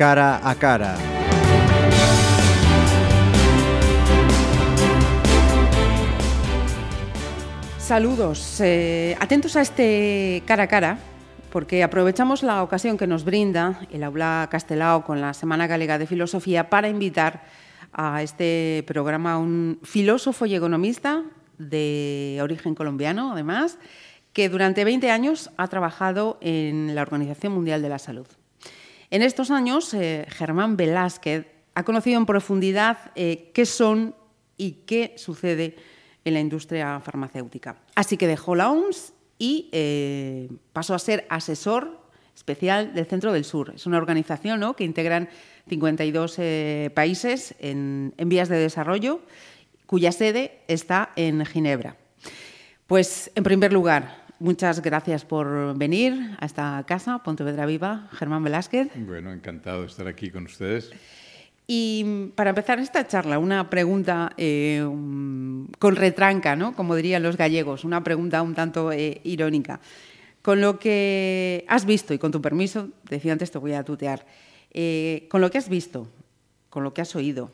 cara a cara. Saludos, eh, atentos a este cara a cara, porque aprovechamos la ocasión que nos brinda el Aula Castelao con la Semana Galega de Filosofía para invitar a este programa a un filósofo y economista de origen colombiano, además, que durante 20 años ha trabajado en la Organización Mundial de la Salud. En estos años, eh, Germán Velázquez ha conocido en profundidad eh, qué son y qué sucede en la industria farmacéutica. Así que dejó la OMS y eh, pasó a ser asesor especial del Centro del Sur. Es una organización ¿no? que integran 52 eh, países en vías de desarrollo, cuya sede está en Ginebra. Pues, en primer lugar, muchas gracias por venir a esta casa, Pontevedra Viva, Germán Velázquez. Bueno, encantado de estar aquí con ustedes. Y para empezar esta charla, una pregunta eh, con retranca, ¿no? como dirían los gallegos, una pregunta un tanto eh, irónica. Con lo que has visto, y con tu permiso, decía antes te voy a tutear, eh, con lo que has visto, con lo que has oído,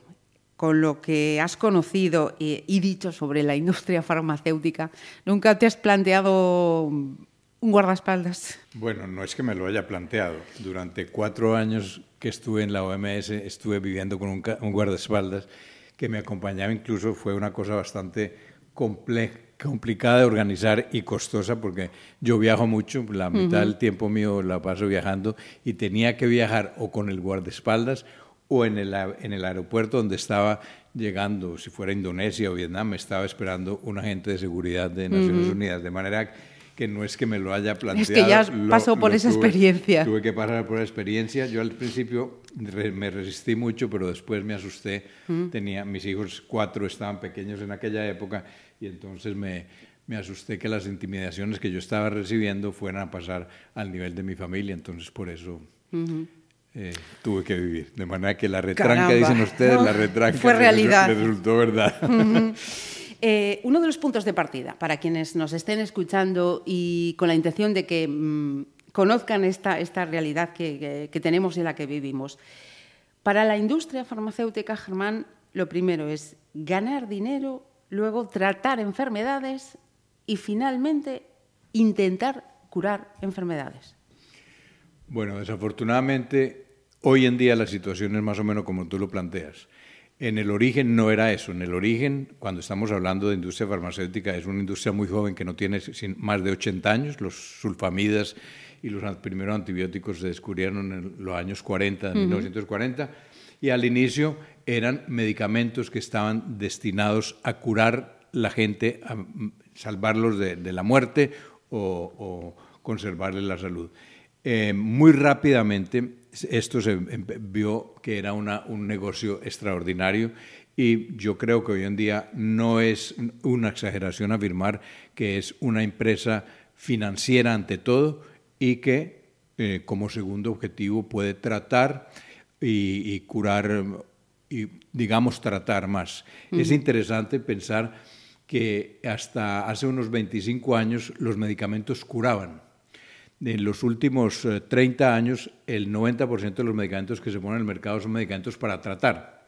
con lo que has conocido y, dicho sobre la industria farmacéutica, ¿nunca te has planteado un guardaespaldas? Bueno, no es que me lo haya planteado. Durante cuatro años que estuve en la OMS, estuve viviendo con un, un guardaespaldas que me acompañaba incluso, fue una cosa bastante compleja complicada de organizar y costosa porque yo viajo mucho, la mitad uh -huh. del tiempo mío la paso viajando y tenía que viajar o con el guardaespaldas o en el, en el aeropuerto donde estaba llegando, si fuera Indonesia o Vietnam, me estaba esperando un agente de seguridad de Naciones uh -huh. Unidas, de manera que no es que me lo haya planteado. Es que ya pasó por esa tuve, experiencia. Tuve que pasar por la experiencia. Yo al principio re, me resistí mucho, pero después me asusté. Mm. Tenía, mis hijos cuatro estaban pequeños en aquella época y entonces me, me asusté que las intimidaciones que yo estaba recibiendo fueran a pasar al nivel de mi familia. Entonces por eso... Uh -huh. Eh, tuve que vivir. De manera que la retranca, Caramba. dicen ustedes, no, la retranca fue realidad. Me resultó verdad. Uh -huh. Eh, uno de los puntos de partida para quienes nos estén escuchando y con la intención de que mmm, conozcan esta, esta realidad que, que, que, tenemos y en la que vivimos. Para la industria farmacéutica, Germán, lo primero es ganar dinero, luego tratar enfermedades y finalmente intentar curar enfermedades. Bueno, desafortunadamente, hoy en día la situación es más o menos como tú lo planteas. En el origen no era eso. En el origen, cuando estamos hablando de industria farmacéutica, es una industria muy joven que no tiene más de 80 años. Los sulfamidas y los primeros antibióticos se descubrieron en los años 40, de uh -huh. 1940. Y al inicio eran medicamentos que estaban destinados a curar la gente, a salvarlos de, de la muerte o, o conservarles la salud. Eh, muy rápidamente esto se vio que era una, un negocio extraordinario y yo creo que hoy en día no es una exageración afirmar que es una empresa financiera ante todo y que eh, como segundo objetivo puede tratar y, y curar y digamos tratar más. Uh -huh. Es interesante pensar que hasta hace unos 25 años los medicamentos curaban en los últimos 30 eh, años, el 90% de los medicamentos que se ponen en el mercado son medicamentos para tratar,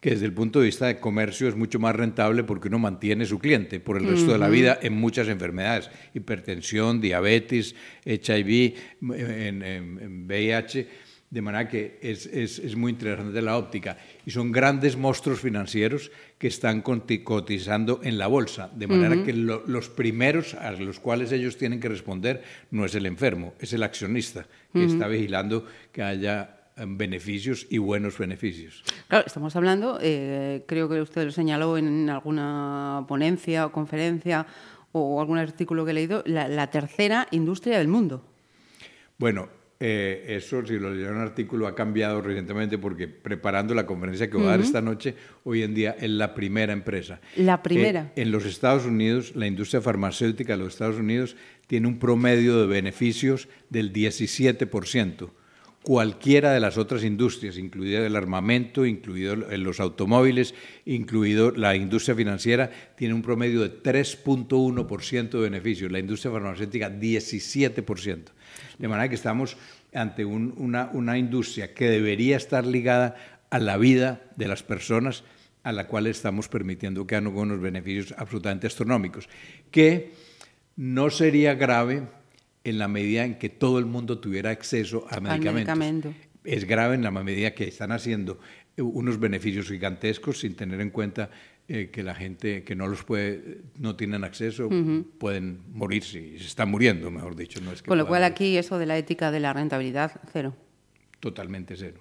que desde el punto de vista de comercio es mucho más rentable porque uno mantiene su cliente por el resto uh -huh. de la vida en muchas enfermedades, hipertensión, diabetes, HIV, en, en, en VIH de manera que es, es, es, muy interesante la óptica. Y son grandes monstruos financieros que están cotizando en la bolsa, de manera uh -huh. que lo, los primeros a los cuales ellos tienen que responder no es el enfermo, es el accionista, que uh -huh. está vigilando que haya em, beneficios y buenos beneficios. Claro, estamos hablando, eh, creo que usted lo señaló en alguna ponencia o conferencia o algún artículo que he leído, la, la tercera industria del mundo. Bueno, eh, eso, si lo en un artículo, ha cambiado recientemente porque preparando la conferencia que voy a dar uh -huh. esta noche, hoy en día es la primera empresa. La primera. Eh, en los Estados Unidos, la industria farmacéutica de los Estados Unidos tiene un promedio de beneficios del 17%. Cualquiera de las otras industrias, incluido el armamento, incluido los automóviles, incluido la industria financiera, tiene un promedio de 3.1% de beneficios. La industria farmacéutica, 17%. De manera que estamos ante una, una industria que debería estar ligada a la vida de las personas a la cual estamos permitiendo que hagan unos beneficios absolutamente astronómicos, que no sería grave en la medida en que todo el mundo tuviera acceso a medicamentos. Es grave en la medida que están haciendo unos beneficios gigantescos sin tener en cuenta eh, que la gente que no los puede, no tienen acceso, pueden morirse y se están muriendo, mejor dicho. No es Con lo cual aquí eso de la ética de la rentabilidad, cero. Totalmente cero.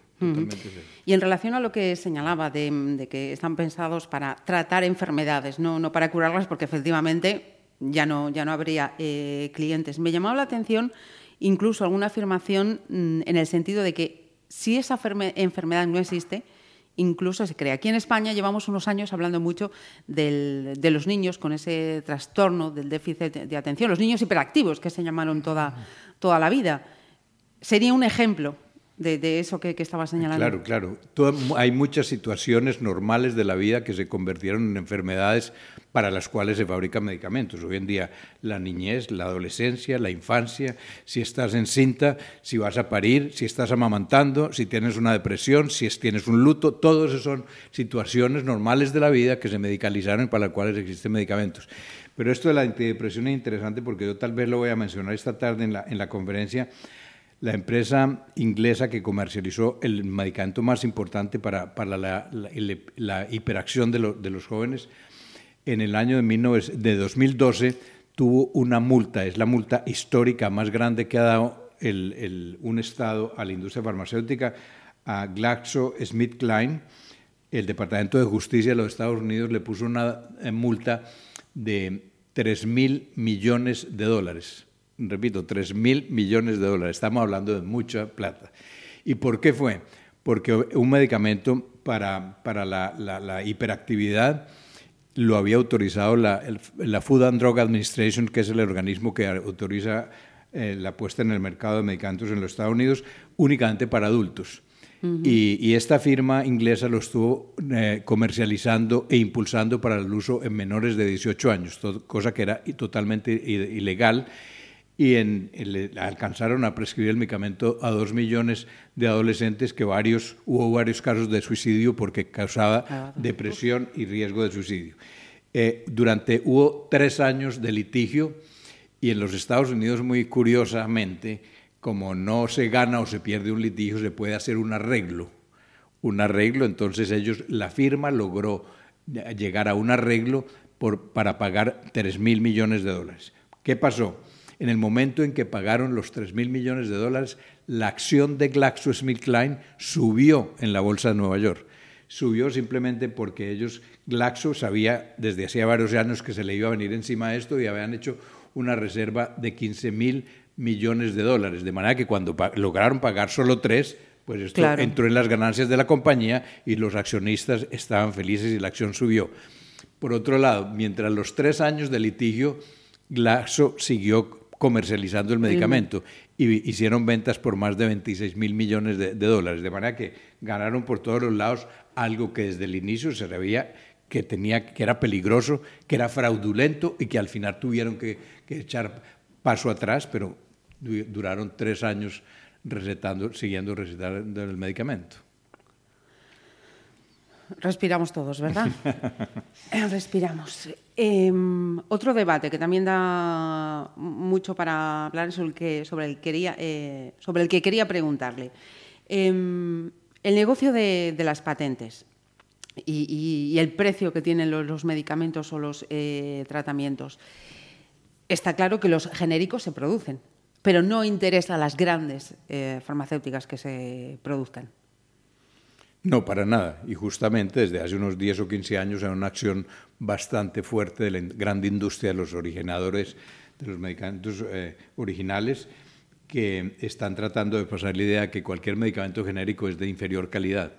Y en relación a lo que señalaba de, que están pensados para tratar enfermedades, no, no para curarlas, porque efectivamente ya no, ya no habría eh, clientes. Me llamaba la atención incluso alguna afirmación mm, en el sentido de que si esa enfermedad no existe, incluso se crea. Aquí en España llevamos unos años hablando mucho de los niños con ese trastorno del déficit de atención, los niños hiperactivos que se llamaron toda, toda la vida. Sería un ejemplo de, eso que, que, estaba señalando. Claro, claro. hay muchas situaciones normales de la vida que se convirtieron en enfermedades para las cuales se fabrican medicamentos. Hoy en día la niñez, la adolescencia, la infancia, si estás encinta, si vas a parir, si estás amamantando, si tienes una depresión, si tienes un luto, todos esas son situaciones normales de la vida que se medicalizaron y para las cuales existen medicamentos. Pero esto de la antidepresión es interesante porque yo tal vez lo voy a mencionar esta tarde en la, en la conferencia la empresa inglesa que comercializó el medicamento más importante para, la, hiperacción de, los jóvenes, en el año de, de 2012 tuvo una multa, es la multa histórica más grande que ha dado el, un Estado a la industria farmacéutica, a GlaxoSmithKline. El Departamento de Justicia de los Estados Unidos le puso una eh, multa de 3 mil millones de dólares repito, 3 mil millones de dólares. Estamos hablando de mucha plata. ¿Y por qué fue? Porque un medicamento para, para la, la, hiperactividad lo había autorizado la, la, Food and Drug Administration, que es el organismo que autoriza eh, la puesta en el mercado de medicamentos en los Estados Unidos, únicamente para adultos. y, y, esta firma inglesa lo estuvo eh, comercializando e impulsando para el uso en menores de 18 años, cosa que era totalmente ilegal y en, alcanzaron a prescribir el medicamento a dos millones de adolescentes que varios, hubo varios casos de suicidio porque causaba ah, depresión y riesgo de suicidio. Eh, durante hubo tres años de litigio y en los Estados Unidos muy curiosamente, como no se gana o se pierde un litigio, se puede hacer un arreglo. Un arreglo, entonces ellos, la firma logró llegar a un arreglo por, para pagar tres mil millones de dólares. ¿Qué pasó? En el momento en que pagaron los 3 mil millones de dólares, la acción de GlaxoSmithKline subió en la bolsa de Nueva York. Subió simplemente porque ellos, Glaxo, sabía desde hacía varios años que se le iba a venir encima esto y habían hecho una reserva de 15 mil millones de dólares. De manera que cuando lograron pagar solo tres, pues esto entró en las ganancias de la compañía y los accionistas estaban felices y la acción subió. Por otro lado, mientras los tres años de litigio, Glaxo siguió comercializando el medicamento y hicieron ventas por más de 26 mil millones de, dólares, de manera que ganaron por todos los lados algo que desde el inicio se sabía que, tenía, que era peligroso, que era fraudulento y que al final tuvieron que, echar paso atrás, pero duraron tres años recetando, siguiendo recetando el medicamento. Respiramos todos, ¿verdad? Respiramos. Em, otro debate que también da mucho para hablar sobre el que, quería, eh, sobre el que quería preguntarle. Em, el negocio de, las patentes y, el precio que tienen los, medicamentos o los eh, tratamientos. Está claro que los genéricos se producen, pero no interesa a las grandes eh, farmacéuticas que se produzcan. No, para nada. Y justamente desde hace unos 10 o 15 años hay una acción bastante fuerte de la grande industria de los originadores de los medicamentos eh, originales que están tratando de pasar la idea de que cualquier medicamento genérico es de inferior calidad.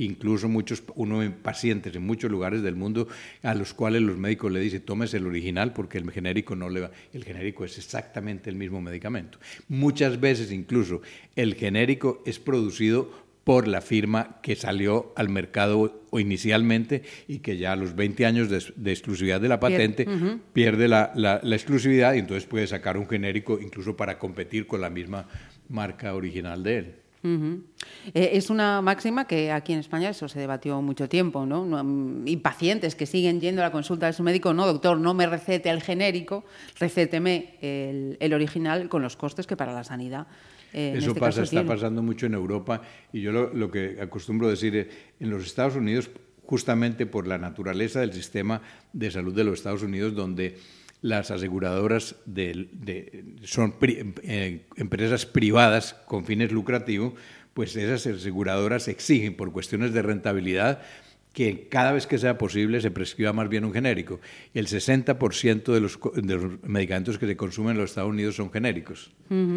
Incluso muchos, uno pacientes en muchos lugares del mundo a los cuales los médicos le dicen, tomes el original porque el genérico no le va. El genérico es exactamente el mismo medicamento. Muchas veces incluso el genérico es producido por la firma que salió al mercado inicialmente y que ya a los 20 años de, exclusividad de la patente pierde, la, exclusividad y entonces puede sacar un genérico incluso para competir con la misma marca original de él. Eh, es una máxima que aquí en España eso se debatió mucho tiempo, ¿no? Y pacientes que siguen yendo a la consulta de su médico, no, doctor, no me recete el genérico, recéteme el, original con los costes que para la sanidad. Eh, eso este pasa, está pasando mucho en Europa y yo lo, lo que acostumbro decir es, en los Estados Unidos, justamente por la naturaleza del sistema de salud de los Estados Unidos, donde las aseguradoras son eh, empresas privadas con fines lucrativos, pues esas aseguradoras exigen por cuestiones de rentabilidad que cada vez que sea posible se prescriba más bien un genérico. El 60% de los, de los medicamentos que se consumen en los Estados Unidos son genéricos,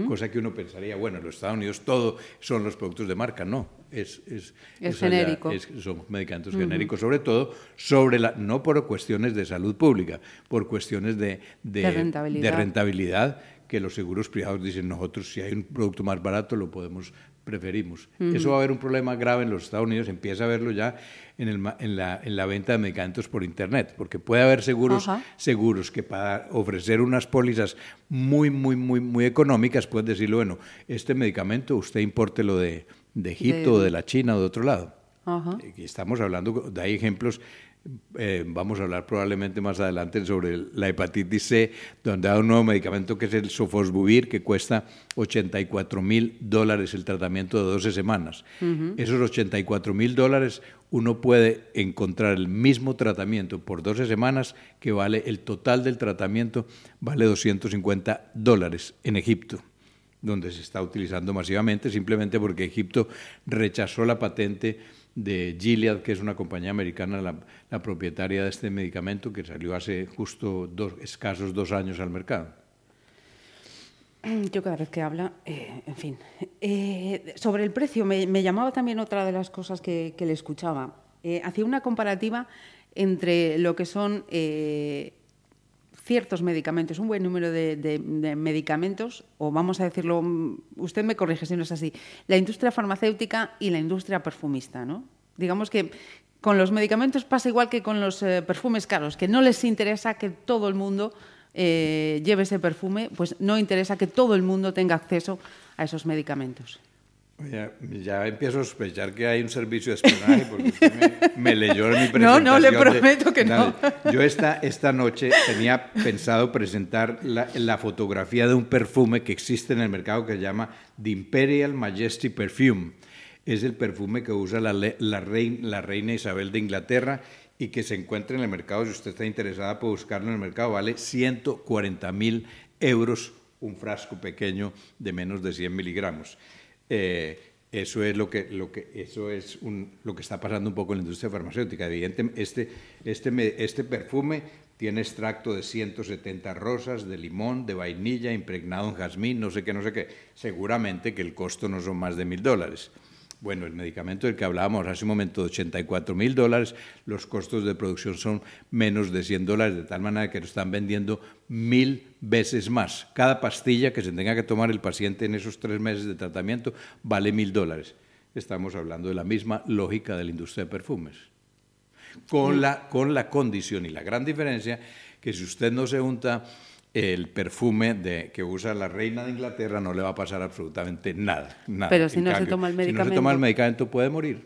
cosa que uno pensaría, bueno, en los Estados Unidos todo son los productos de marca. No, es, es, genérico. son medicamentos genéricos, sobre todo, sobre la, no por cuestiones de salud pública, por cuestiones de, de, rentabilidad. de rentabilidad que los seguros privados dicen nosotros si hay un producto más barato lo podemos preferimos. Eso va a haber un problema grave en los Estados Unidos, empieza a verlo ya en, el, en, la, en la, venta de medicamentos por Internet, porque puede haber seguros, seguros que para ofrecer unas pólizas muy, muy, muy, muy económicas, pueden decirle, bueno, este medicamento usted lo de, de Egipto, de... de la China o de otro lado. Estamos hablando, de hay ejemplos eh, vamos a hablar probablemente más adelante sobre la hepatitis C, donde hay un nuevo medicamento que es el sofosbuvir, que cuesta 84 mil dólares el tratamiento de 12 semanas. Esos 84 mil dólares uno puede encontrar el mismo tratamiento por 12 semanas que vale, el total del tratamiento vale 250 dólares en Egipto donde se está utilizando masivamente, simplemente porque Egipto rechazó la patente de Gilead, que es una compañía americana, la, propietaria de este medicamento que salió hace justo dos, escasos dos años al mercado. Yo cada vez que habla, eh, en fin. Eh, sobre el precio, me, llamaba también otra de las cosas que, le escuchaba. Eh, hacía una comparativa entre lo que son ciertos medicamentos, un buen número de, medicamentos, o vamos a decirlo, usted me corrige si no es así, la industria farmacéutica y la industria perfumista, ¿no? Digamos que con los medicamentos pasa igual que con los eh, perfumes caros, que no les interesa que todo el mundo eh, lleve ese perfume, pues no interesa que todo el mundo tenga acceso a esos medicamentos. Ya, empiezo a sospechar que hay un servicio de espionaje porque usted me, leyó en mi presentación. No, no, le prometo que no. Yo esta, esta noche tenía pensado presentar la, la, fotografía de un perfume que existe en el mercado que se llama The Imperial Majesty Perfume. Es el perfume que usa la, la, reina, la reina Isabel de Inglaterra y que se encuentra en el mercado. Si usted está interesada, puede buscarlo en el mercado. Vale 140 mil euros un frasco pequeño de menos de 100 miligramos. Eh, eso es lo que, lo que, eso es lo que está pasando un poco en la industria farmacéutica. Evidentemente, este, este, este perfume tiene extracto de 170 rosas, de limón, de vainilla, impregnado en jazmín, no sé qué, no sé qué. Seguramente que el costo no son más de mil dólares. Bueno, el medicamento del que hablábamos hace un momento de 84 mil dólares, los costos de producción son menos de 100 dólares, de tal manera que lo están vendiendo mil veces más. Cada pastilla que se tenga que tomar el paciente en esos tres meses de tratamiento vale mil dólares. Estamos hablando de la misma lógica de la industria de perfumes. Con la, con la condición y la gran diferencia que si usted no se unta el perfume de, que usa la reina de Inglaterra no le va a pasar absolutamente nada. nada. Pero si no se toma el medicamento. Si no se toma el medicamento puede morir.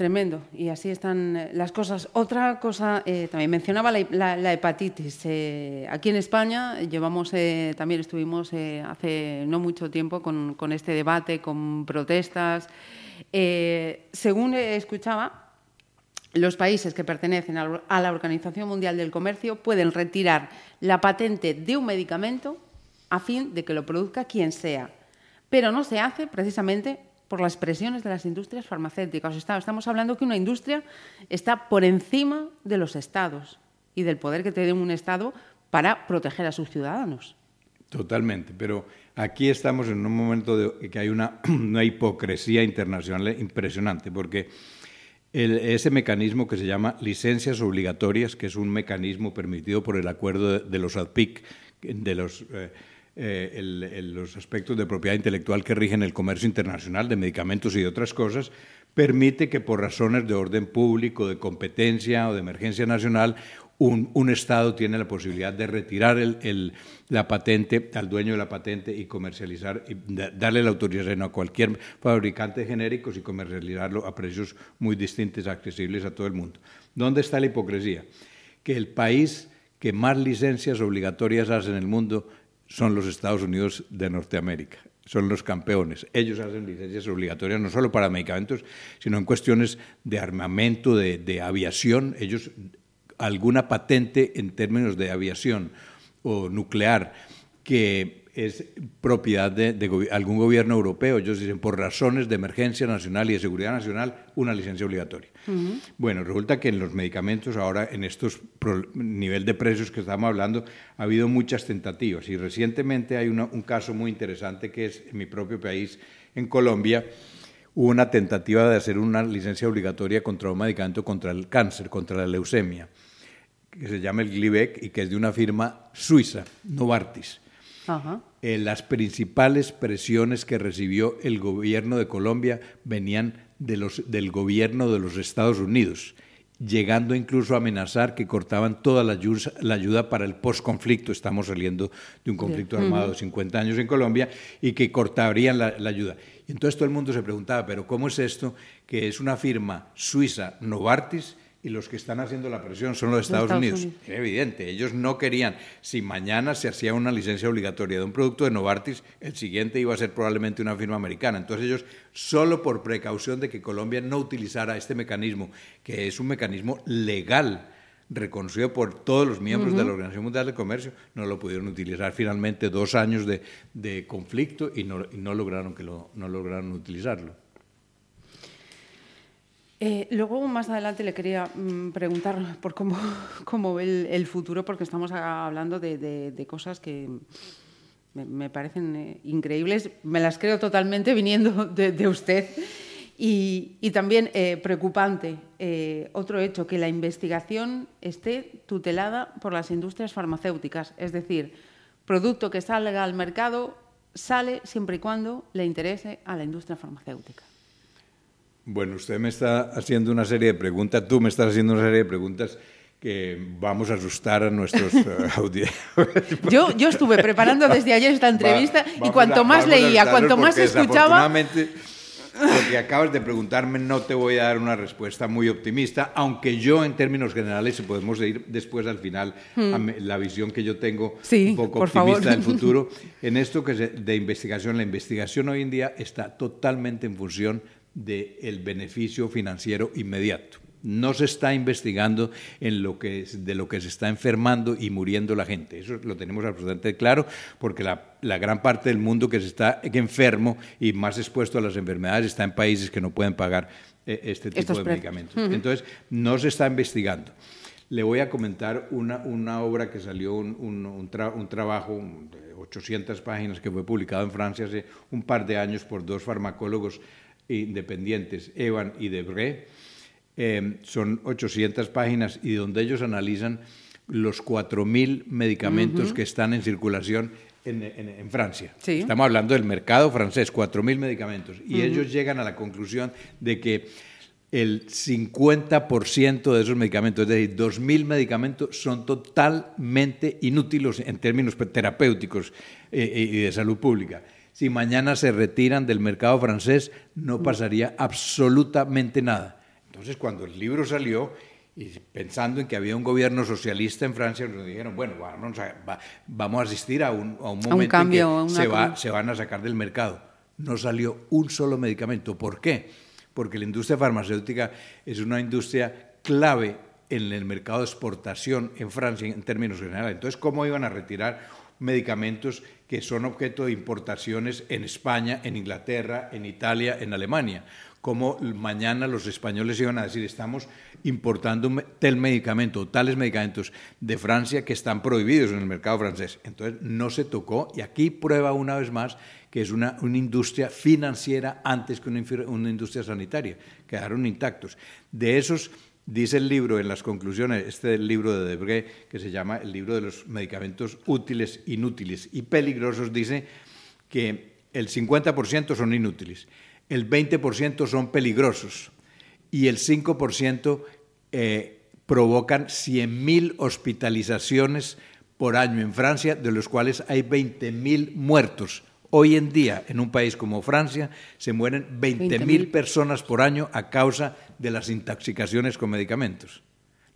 Tremendo. Y así están eh, las cosas. Otra cosa, eh, también mencionaba la, hepatitis. Eh, aquí en España llevamos, también estuvimos hace no mucho tiempo con, con este debate, con protestas. según escuchaba, los países que pertenecen a la Organización Mundial del Comercio pueden retirar la patente de un medicamento a fin de que lo produzca quien sea. Pero no se hace precisamente por las presiones de las industrias farmacéuticas. Estamos hablando que una industria está por encima de los estados y del poder que tiene un estado para proteger a sus ciudadanos. Totalmente, pero aquí estamos en un momento de que hay una, una hipocresía internacional impresionante, porque ese mecanismo que se llama licencias obligatorias, que es un mecanismo permitido por el acuerdo de, los ADPIC, de los, eh, eh, los aspectos de propiedad intelectual que rigen el comercio internacional de medicamentos y de otras cosas, permite que por razones de orden público, de competencia o de emergencia nacional, un, Estado tiene la posibilidad de retirar la patente al dueño de la patente y comercializar, darle la autorización a cualquier fabricante de genéricos y comercializarlo a precios muy distintos, accesibles a todo el mundo. ¿Dónde está la hipocresía? Que el país que más licencias obligatorias hace en el mundo son los Estados Unidos de Norteamérica son los campeones. Ellos hacen licencias obligatorias no solo para medicamentos, sino en cuestiones de armamento, de aviación. Ellos alguna patente en términos de aviación o nuclear que es propiedad de, algún gobierno europeo. Ellos dicen, por razones de emergencia nacional y de seguridad nacional, una licencia obligatoria. Bueno, resulta que en los medicamentos, ahora en estos nivel de precios que estamos hablando, ha habido muchas tentativas. Y recientemente hay un caso muy interesante que es en mi propio país, en Colombia, hubo una tentativa de hacer una licencia obligatoria contra un medicamento contra el cáncer, contra la leucemia que se llama el Glibec y que es de una firma suiza, Novartis. Eh, las principales presiones que recibió el gobierno de Colombia venían de los, del gobierno de los Estados Unidos, llegando incluso a amenazar que cortaban toda la ayuda, la ayuda para el postconflicto. Estamos saliendo de un conflicto armado de 50 años en Colombia y que cortarían la, la ayuda. Y entonces todo el mundo se preguntaba, pero ¿cómo es esto que es una firma suiza, Novartis, y los que están haciendo la presión son los Estados, Unidos. Es evidente, ellos no querían, si mañana se hacía una licencia obligatoria de un producto de Novartis, el siguiente iba a ser probablemente una firma americana. Entonces ellos, solo por precaución de que Colombia no utilizara este mecanismo, que es un mecanismo legal, reconocido por todos los miembros de la Organización Mundial de Comercio, no lo pudieron utilizar. Finalmente, dos años de, conflicto y no, lograron que lo, no lograron utilizarlo. Eh, luego, más adelante, le quería mm, preguntar por cómo, ve el, futuro, porque estamos hablando de, cosas que me, parecen eh, increíbles. Me las creo totalmente viniendo de, usted. Y, también eh, preocupante otro hecho, que la investigación esté tutelada por las industrias farmacéuticas. Es decir, producto que salga al mercado sale siempre y cuando le interese a la industria farmacéutica. Bueno, usted me está haciendo una serie de preguntas, tú me estás haciendo una serie de preguntas que vamos a asustar a nuestros eh, audiencias. yo, yo estuve preparando desde ayer esta entrevista y cuanto más leía, cuanto más escuchaba... Lo que acabas de preguntarme no te voy a dar una respuesta muy optimista, aunque yo en términos generales, si podemos ir después al final a hmm. la visión que yo tengo un poco optimista del futuro, en esto que es de investigación, la investigación hoy en día está totalmente en función del beneficio financiero inmediato. No se está investigando en lo que, de lo que se está enfermando y muriendo la gente. Eso lo tenemos absolutamente claro, porque la, gran parte del mundo que se está enfermo y más expuesto a las enfermedades está en países que no pueden pagar eh, este tipo de medicamentos. Entonces, no se está investigando. Le voy a comentar una, una obra que salió, un, un, un trabajo de 800 páginas que fue publicado en Francia hace un par de años por dos farmacólogos independientes, Evan y Debré. Eh, son 800 páginas y donde ellos analizan los 4.000 medicamentos que están en circulación en, Francia. Estamos hablando del mercado francés, 4.000 medicamentos. Y ellos llegan a la conclusión de que el 50% de esos medicamentos, es decir, 2.000 medicamentos, son totalmente inútiles en términos terapéuticos eh, y de salud pública si mañana se retiran del mercado francés, no mm. pasaría absolutamente nada. Entonces, cuando el libro salió, y pensando en que había un gobierno socialista en Francia, nos dijeron, bueno, vamos a, vamos a asistir a un, momento en que se, va, se van a sacar del mercado. No salió un solo medicamento. ¿Por qué? Porque la industria farmacéutica es una industria clave en el mercado de exportación en Francia en términos generales. Entonces, ¿cómo iban a retirar medicamentos que son objeto de importaciones en España, en Inglaterra, en Italia, en Alemania. Como mañana los españoles iban a decir, estamos importando tal medicamento, tales medicamentos de Francia que están prohibidos en el mercado francés. Entonces no se tocó y aquí prueba una vez más que es una, una industria financiera antes que una, una industria sanitaria. Quedaron intactos. De esos Dice el libro en las conclusiones, este libro de Debré, que se llama el libro de los medicamentos útiles, inútiles y peligrosos, dice que el 50% son inútiles, el 20% son peligrosos y el 5% eh, provocan 100.000 hospitalizaciones por año en Francia, de los cuales hay 20.000 muertos. Hoy en día, en un país como Francia, se mueren 20.000 personas por año a causa de las intoxicaciones con medicamentos.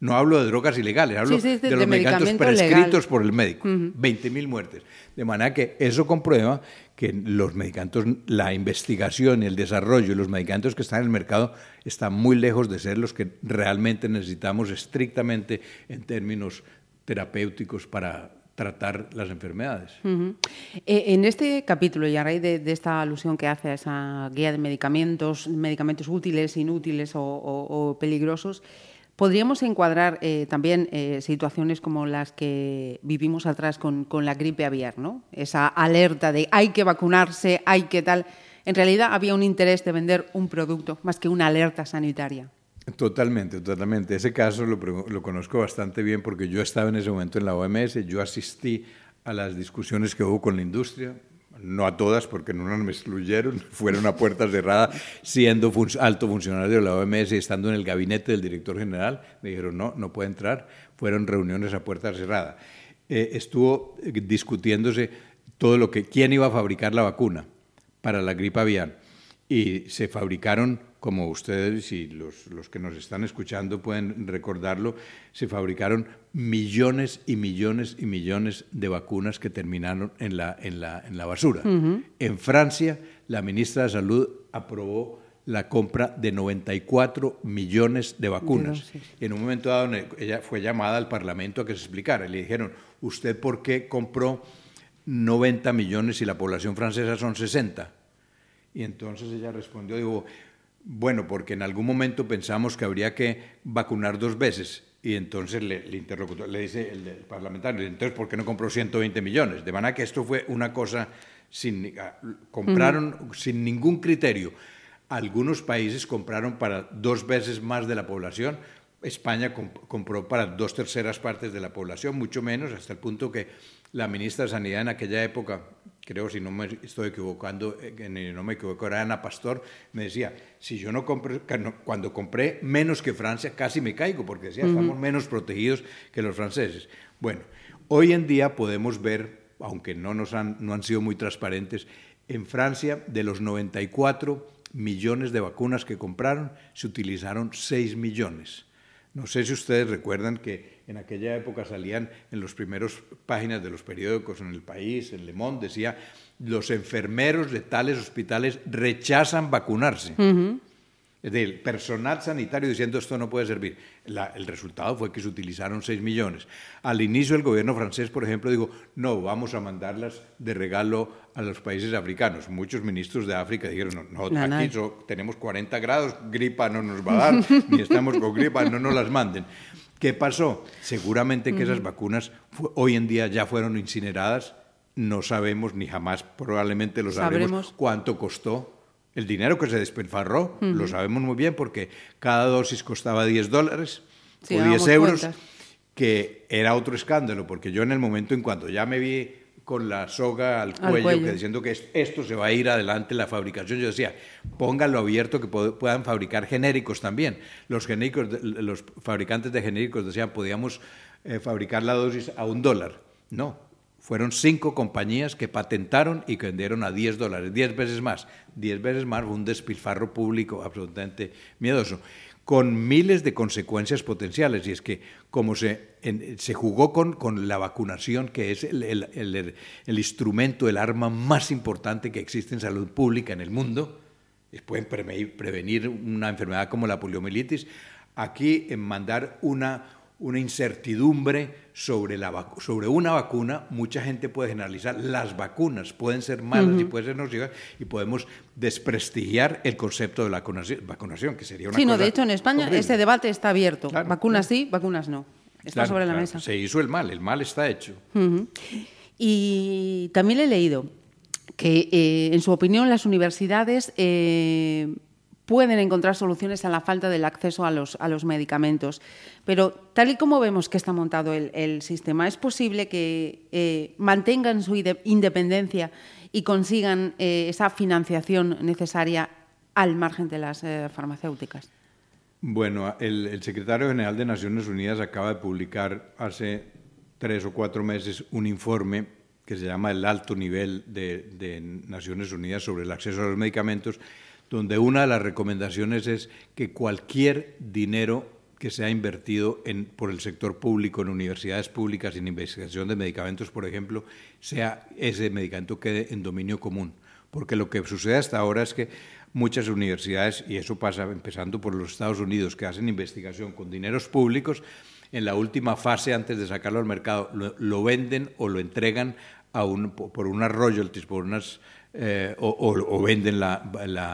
No hablo de drogas ilegales, hablo de, los medicamentos prescritos por el médico. 20.000 muertes. De manera que eso comprueba que los medicamentos, la investigación y el desarrollo de los medicamentos que están en el mercado están muy lejos de ser los que realmente necesitamos estrictamente en términos terapéuticos para tratar las enfermedades. Eh, en este capítulo, y a raíz de, esta alusión que hace a esa guía de medicamentos, medicamentos útiles, inútiles o, peligrosos, podríamos encuadrar eh, también eh, situaciones como las que vivimos atrás con, con, la gripe aviar, ¿no? Esa alerta de hay que vacunarse, hay que tal. En realidad había un interés de vender un producto más que una alerta sanitaria. Totalmente, totalmente. Ese caso lo, conozco bastante bien porque yo estaba en ese momento en la OMS, yo asistí a las discusiones que hubo con la industria, no a todas porque no me excluyeron, fueron a puerta cerrada, siendo alto funcionario de la OMS y estando en el gabinete del director general, me dijeron no, no puede entrar, fueron reuniones a puerta cerrada. Eh, estuvo discutiéndose todo lo que, quién iba a fabricar la vacuna para la gripe aviar y se fabricaron como ustedes y los, los, que nos están escuchando pueden recordarlo, se fabricaron millones y millones y millones de vacunas que terminaron en la, en la, en la basura. En Francia, la ministra de Salud aprobó la compra de 94 millones de vacunas. Y en un momento dado, ella fue llamada al Parlamento a que se explicara. Le dijeron, ¿usted por qué compró 90 millones si la población francesa son 60? Y entonces ella respondió, digo, bueno, porque en algún momento pensamos que habría que vacunar dos veces. Y entonces le, interlocutor, le dice el, parlamentario, entonces, ¿por qué no compró 120 millones? De manera que esto fue una cosa sin... Ah, compraron sin ningún criterio. Algunos países compraron para dos veces más de la población. España compró para dos terceras partes de la población, mucho menos, hasta el punto que la ministra de Sanidad en aquella época, creo si no me estoy equivocando, eh, no me equivoco, era Ana Pastor, me decía, si yo no compré, cuando compré menos que Francia, casi me caigo, porque decía, estamos menos protegidos que los franceses. Bueno, hoy en día podemos ver, aunque no, nos han, no han sido muy transparentes, en Francia, de los 94 millones de vacunas que compraron, se utilizaron 6 millones. No sé si ustedes recuerdan que en aquella época salían en los primeros páginas de los periódicos en El País, en Le Monde, decía, los enfermeros de tales hospitales rechazan vacunarse. Decir, personal sanitario diciendo esto no puede servir. el resultado fue que se utilizaron 6 millones. Al inicio el gobierno francés, por ejemplo, dijo, no, vamos a mandarlas de regalo a los países africanos. Muchos ministros de África dijeron, no, no aquí tenemos 40 grados, gripa no nos va a dar, ni estamos con gripa, no nos las manden. ¿Qué pasó? Seguramente que esas vacunas hoy en día ya fueron incineradas, no sabemos ni jamás probablemente lo sabremos cuánto costó el dinero que se despilfarró, lo sabemos muy bien porque cada dosis costaba 10 dólares o 10 euros, que era otro escándalo, porque yo en el momento en cuanto ya me vi con la soga al cuello, Que diciendo que esto se va a ir adelante la fabricación. Yo decía, pónganlo abierto que puedan fabricar genéricos también. Los, genéricos, los fabricantes de genéricos decían, podíamos eh, fabricar la dosis a un dólar. No, fueron cinco compañías que patentaron y vendieron a 10 dólares, 10 veces más. 10 veces más un despilfarro público absolutamente miedoso, con miles de consecuencias potenciales. Y es que como se, se jugó con, con, la vacunación, que es el, el, el, instrumento, el arma más importante que existe en salud pública en el mundo, pueden prevenir una enfermedad como la poliomielitis, aquí en mandar una una incertidumbre sobre, la sobre una vacuna, mucha gente puede generalizar, las vacunas pueden ser malas y pueden ser nocivas y podemos desprestigiar el concepto de la vacunación, que sería una Sí, no, de hecho en España ese debate está abierto. vacunas sí, vacunas no. Está sobre la mesa. Se hizo el mal, el mal está hecho. Y también he leído que, eh, en su opinión, las universidades eh, pueden encontrar soluciones a la falta del acceso a los, a los medicamentos. Pero tal y como vemos que está montado el, sistema, es posible que eh, mantengan su independencia y consigan eh, esa financiación necesaria al margen de las eh, farmacéuticas. Bueno, el, el, secretario general de Naciones Unidas acaba de publicar hace tres o cuatro meses un informe que se llama el alto nivel de, de Naciones Unidas sobre el acceso a los medicamentos, donde una de las recomendaciones es que cualquier dinero que se ha invertido por el sector público en universidades públicas en investigación de medicamentos, por ejemplo, sea ese medicamento quede en dominio común. Porque lo que sucede hasta ahora es que muchas universidades, y eso pasa empezando por los Estados Unidos, que hacen investigación con dineros públicos, en la última fase, antes de sacarlo al mercado, lo, venden o lo entregan un, por unas royalties, por unas, eh, o, venden la,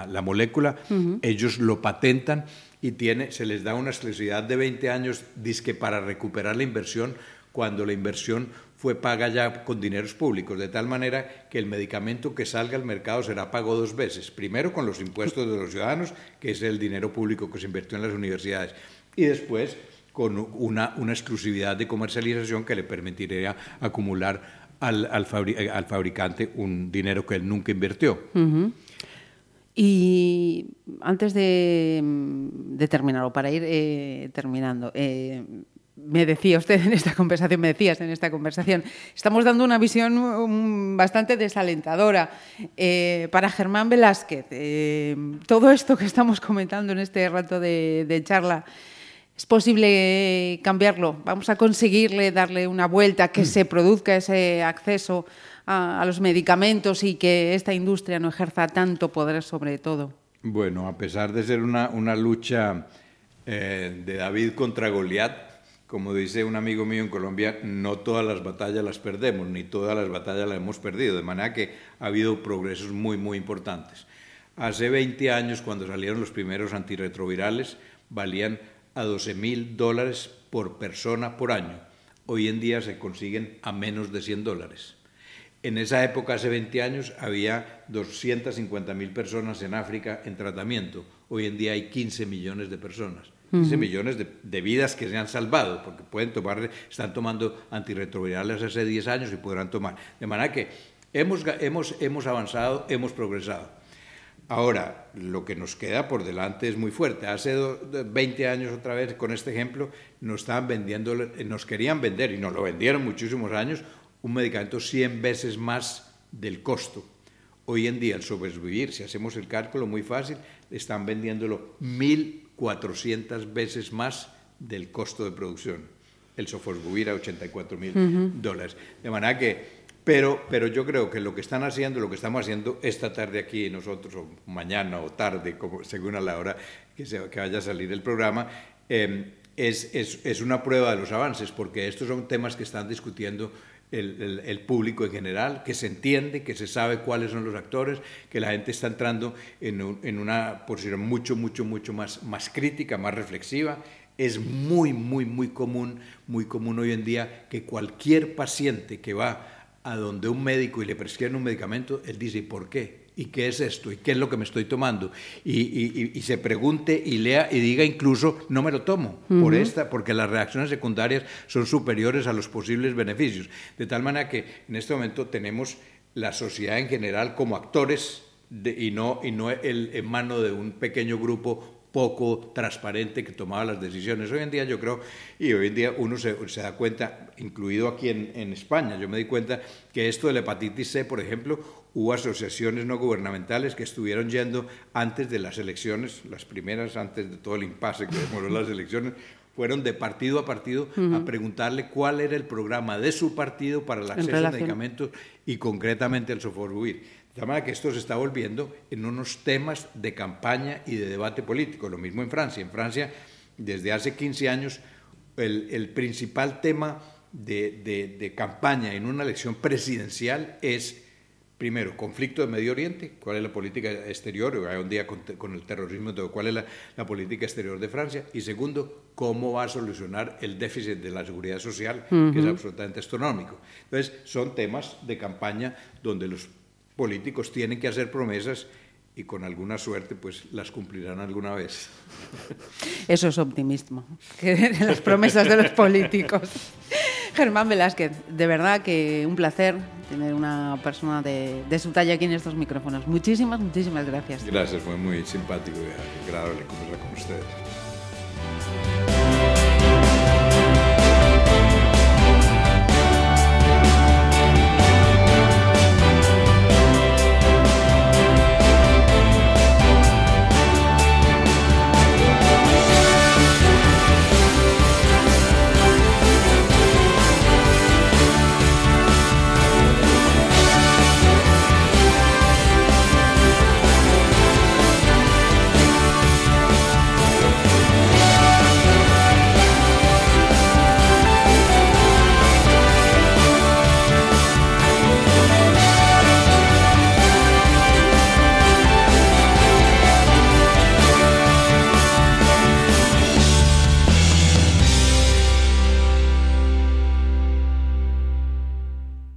la, molécula, ellos lo patentan y tiene, se les da una exclusividad de 20 años disque para recuperar la inversión cuando la inversión fue paga ya con dineros públicos, de tal manera que el medicamento que salga al mercado será pago dos veces. Primero con los impuestos de los ciudadanos, que es el dinero público que se invirtió en las universidades, y después con una, una exclusividad de comercialización que le permitiría acumular al, al, fabricante un dinero que él nunca invirtió. Y antes de, de terminar, o para ir eh, terminando, eh, me decía usted en esta conversación, me decías en esta conversación, estamos dando una visión um, bastante desalentadora. Eh, para Germán Velázquez, todo esto que estamos comentando en este rato de, charla, ¿es posible cambiarlo? ¿Vamos a conseguirle darle una vuelta, que se produzca ese acceso a, a, los medicamentos y que esta industria no ejerza tanto poder sobre todo? Bueno, a pesar de ser una, una lucha eh, de David contra Goliat, como dice un amigo mío en Colombia, no todas las batallas las perdemos, ni todas las batallas las hemos perdido, de manera que ha habido progresos muy, muy importantes. Hace 20 años, cuando salieron los primeros antirretrovirales, valían a 12 mil dólares por persona por año. Hoy en día se consiguen a menos de 100 dólares. En esa época, hace 20 años, había 250 mil personas en África en tratamiento. Hoy en día hay 15 millones de personas. 15 millones de, vidas que se han salvado, porque pueden tomar, están tomando antirretrovirales hace 10 años y podrán tomar. De manera que hemos, hemos, hemos avanzado, hemos progresado. Ahora, lo que nos queda por delante es muy fuerte. Hace 20 años, otra vez, con este ejemplo, nos estaban vendiendo, nos querían vender, y nos lo vendieron muchísimos años, un medicamento 100 veces más del costo. Hoy en día, el sobrevivir, si hacemos el cálculo muy fácil, están vendiéndolo 1.400 veces más del costo de producción. El sofosbuvir a 84 mil dólares. De manera que, pero, pero yo creo que lo que están haciendo, lo que estamos haciendo esta tarde aquí nosotros, o mañana o tarde, según a la hora que, vaya a salir el programa, eh, es, es, es, una prueba de los avances, porque estos son temas que están discutiendo el, público en general, que se entiende, que se sabe cuáles son los actores, que la gente está entrando en, en una posición mucho, mucho, mucho más, más crítica, más reflexiva. Es muy, muy, muy común, muy común hoy en día que cualquier paciente que va a donde un médico y le prescriben un medicamento, él dice, ¿por qué? ¿Y qué es esto? ¿Y qué es lo que me estoy tomando? Y, se pregunte y lea y diga incluso, no me lo tomo por esta, porque las reacciones secundarias son superiores a los posibles beneficios. De tal manera que en este momento tenemos la sociedad en general como actores y no, y no el, en mano de un pequeño grupo poco transparente que tomaba las decisiones. Hoy en día yo creo, y hoy en día uno se, se da cuenta, incluido aquí en, en, España, yo me di cuenta que esto de la hepatitis C, por ejemplo, hubo asociaciones no gubernamentales que estuvieron yendo antes de las elecciones, las primeras antes de todo el impasse que demoró las elecciones, fueron de partido a partido a preguntarle cuál era el programa de su partido para el acceso a medicamentos y concretamente el soforbuir. De manera que esto se está volviendo en unos temas de campaña y de debate político. Lo mismo en Francia. En Francia, desde hace 15 años, el, el principal tema de, de, de campaña en una elección presidencial es primero, conflicto de Medio Oriente, cuál es la política exterior, hay un día con, el terrorismo, cuál es la, política exterior de Francia, y segundo, cómo va a solucionar el déficit de la seguridad social, que es absolutamente astronómico. Entonces, son temas de campaña donde los políticos tienen que hacer promesas y con alguna suerte pues las cumplirán alguna vez. Eso es optimismo, que las promesas de los políticos. Germán Velázquez, de verdad que un placer tener una persona de, de, su talla aquí en estos micrófonos. Muchísimas, muchísimas gracias. Gracias, fue muy simpático y agradable conversar con ustedes.